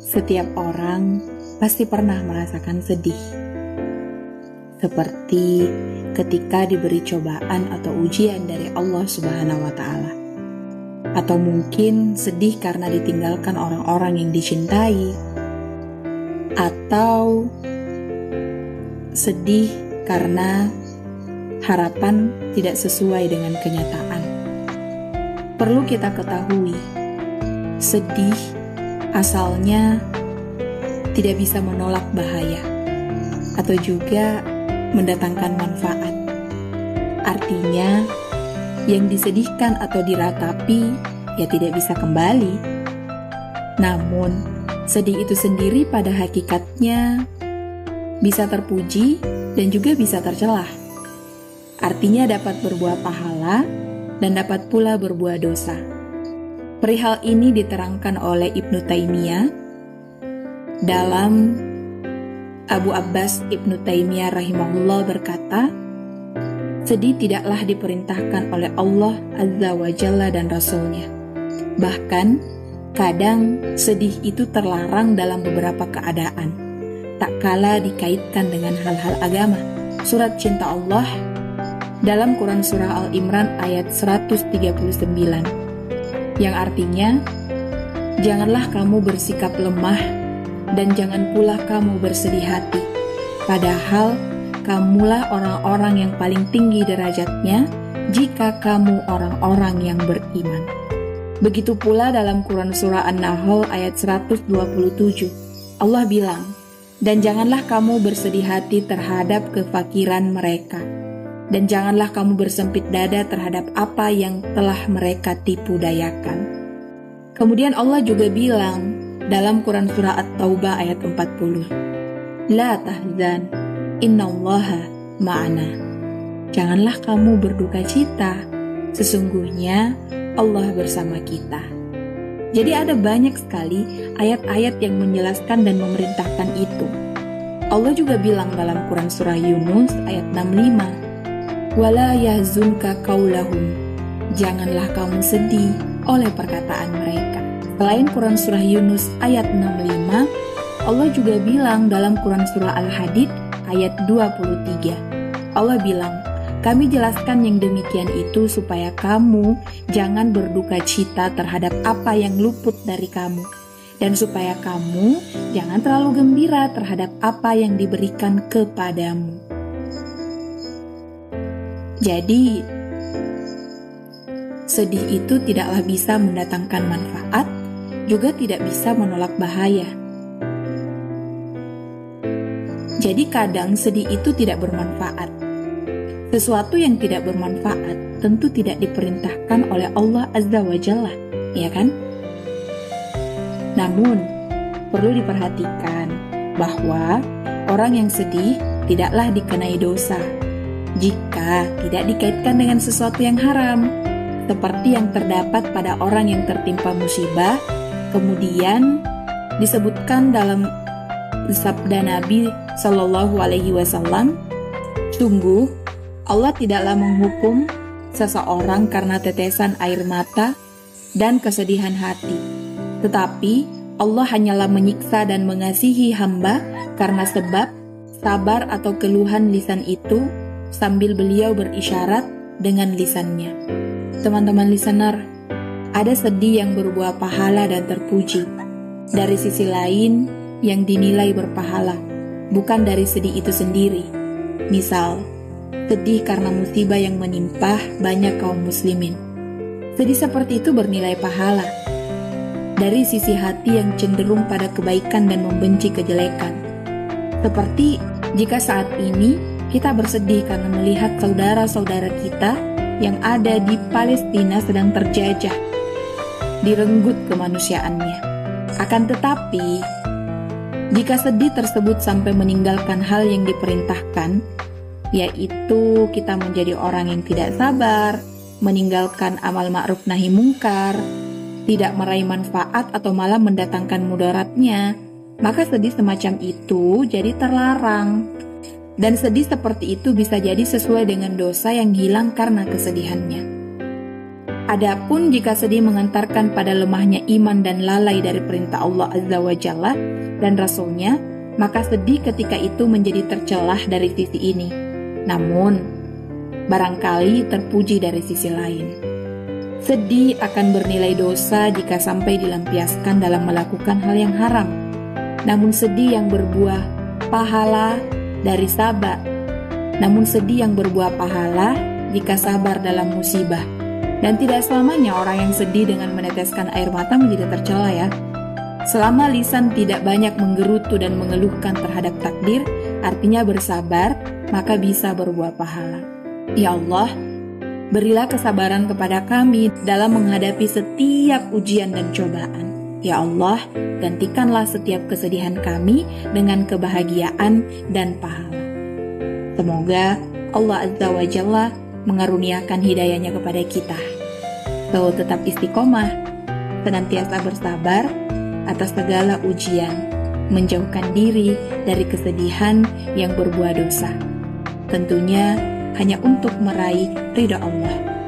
Setiap orang pasti pernah merasakan sedih, seperti ketika diberi cobaan atau ujian dari Allah Subhanahu wa Ta'ala, atau mungkin sedih karena ditinggalkan orang-orang yang dicintai, atau sedih karena harapan tidak sesuai dengan kenyataan. Perlu kita ketahui, sedih asalnya tidak bisa menolak bahaya atau juga mendatangkan manfaat. Artinya, yang disedihkan atau diratapi ya tidak bisa kembali. Namun, sedih itu sendiri pada hakikatnya bisa terpuji dan juga bisa tercelah. Artinya dapat berbuah pahala dan dapat pula berbuah dosa. Perihal ini diterangkan oleh Ibnu Taimiyah dalam Abu Abbas Ibnu Taimiyah rahimahullah berkata, Sedih tidaklah diperintahkan oleh Allah Azza wa Jalla dan Rasulnya. Bahkan, kadang sedih itu terlarang dalam beberapa keadaan. Tak kala dikaitkan dengan hal-hal agama. Surat Cinta Allah dalam Quran Surah Al-Imran ayat 139 yang artinya janganlah kamu bersikap lemah dan jangan pula kamu bersedih hati. Padahal kamulah orang-orang yang paling tinggi derajatnya jika kamu orang-orang yang beriman. Begitu pula dalam Quran Surah An-Nahl ayat 127 Allah bilang dan janganlah kamu bersedih hati terhadap kefakiran mereka dan janganlah kamu bersempit dada terhadap apa yang telah mereka tipu dayakan. Kemudian Allah juga bilang dalam Quran Surah At-Taubah ayat 40, La tahzan, innallaha ma'ana. Janganlah kamu berduka cita, sesungguhnya Allah bersama kita. Jadi ada banyak sekali ayat-ayat yang menjelaskan dan memerintahkan itu. Allah juga bilang dalam Quran Surah Yunus ayat 65, wala yahzunka kaulahum. Janganlah kamu sedih oleh perkataan mereka. Selain Quran Surah Yunus ayat 65, Allah juga bilang dalam Quran Surah Al-Hadid ayat 23. Allah bilang, kami jelaskan yang demikian itu supaya kamu jangan berduka cita terhadap apa yang luput dari kamu. Dan supaya kamu jangan terlalu gembira terhadap apa yang diberikan kepadamu. Jadi, sedih itu tidaklah bisa mendatangkan manfaat, juga tidak bisa menolak bahaya. Jadi, kadang sedih itu tidak bermanfaat. Sesuatu yang tidak bermanfaat tentu tidak diperintahkan oleh Allah Azza wa Jalla, ya kan? Namun, perlu diperhatikan bahwa orang yang sedih tidaklah dikenai dosa jika tidak dikaitkan dengan sesuatu yang haram, seperti yang terdapat pada orang yang tertimpa musibah, kemudian disebutkan dalam sabda Nabi Shallallahu Alaihi Wasallam, sungguh Allah tidaklah menghukum seseorang karena tetesan air mata dan kesedihan hati, tetapi Allah hanyalah menyiksa dan mengasihi hamba karena sebab sabar atau keluhan lisan itu sambil beliau berisyarat dengan lisannya. Teman-teman listener, ada sedih yang berbuah pahala dan terpuji. Dari sisi lain, yang dinilai berpahala, bukan dari sedih itu sendiri. Misal, sedih karena musibah yang menimpa banyak kaum muslimin. Sedih seperti itu bernilai pahala. Dari sisi hati yang cenderung pada kebaikan dan membenci kejelekan. Seperti jika saat ini kita bersedih karena melihat saudara-saudara kita yang ada di Palestina sedang terjajah, direnggut kemanusiaannya. Akan tetapi, jika sedih tersebut sampai meninggalkan hal yang diperintahkan, yaitu kita menjadi orang yang tidak sabar, meninggalkan amal ma'ruf nahi mungkar, tidak meraih manfaat atau malah mendatangkan mudaratnya, maka sedih semacam itu jadi terlarang dan sedih seperti itu bisa jadi sesuai dengan dosa yang hilang karena kesedihannya. Adapun jika sedih mengantarkan pada lemahnya iman dan lalai dari perintah Allah Azza wa Jalla dan Rasulnya, maka sedih ketika itu menjadi tercelah dari sisi ini. Namun, barangkali terpuji dari sisi lain. Sedih akan bernilai dosa jika sampai dilampiaskan dalam melakukan hal yang haram. Namun sedih yang berbuah pahala dari sabar. Namun sedih yang berbuah pahala jika sabar dalam musibah dan tidak selamanya orang yang sedih dengan meneteskan air mata menjadi tercela ya. Selama lisan tidak banyak menggerutu dan mengeluhkan terhadap takdir, artinya bersabar, maka bisa berbuah pahala. Ya Allah, berilah kesabaran kepada kami dalam menghadapi setiap ujian dan cobaan. Ya Allah, gantikanlah setiap kesedihan kami dengan kebahagiaan dan pahala. Semoga Allah Azza wa Jalla mengaruniakan hidayahnya kepada kita. Bahwa tetap istiqomah, senantiasa bersabar atas segala ujian, menjauhkan diri dari kesedihan yang berbuah dosa. Tentunya hanya untuk meraih ridha Allah.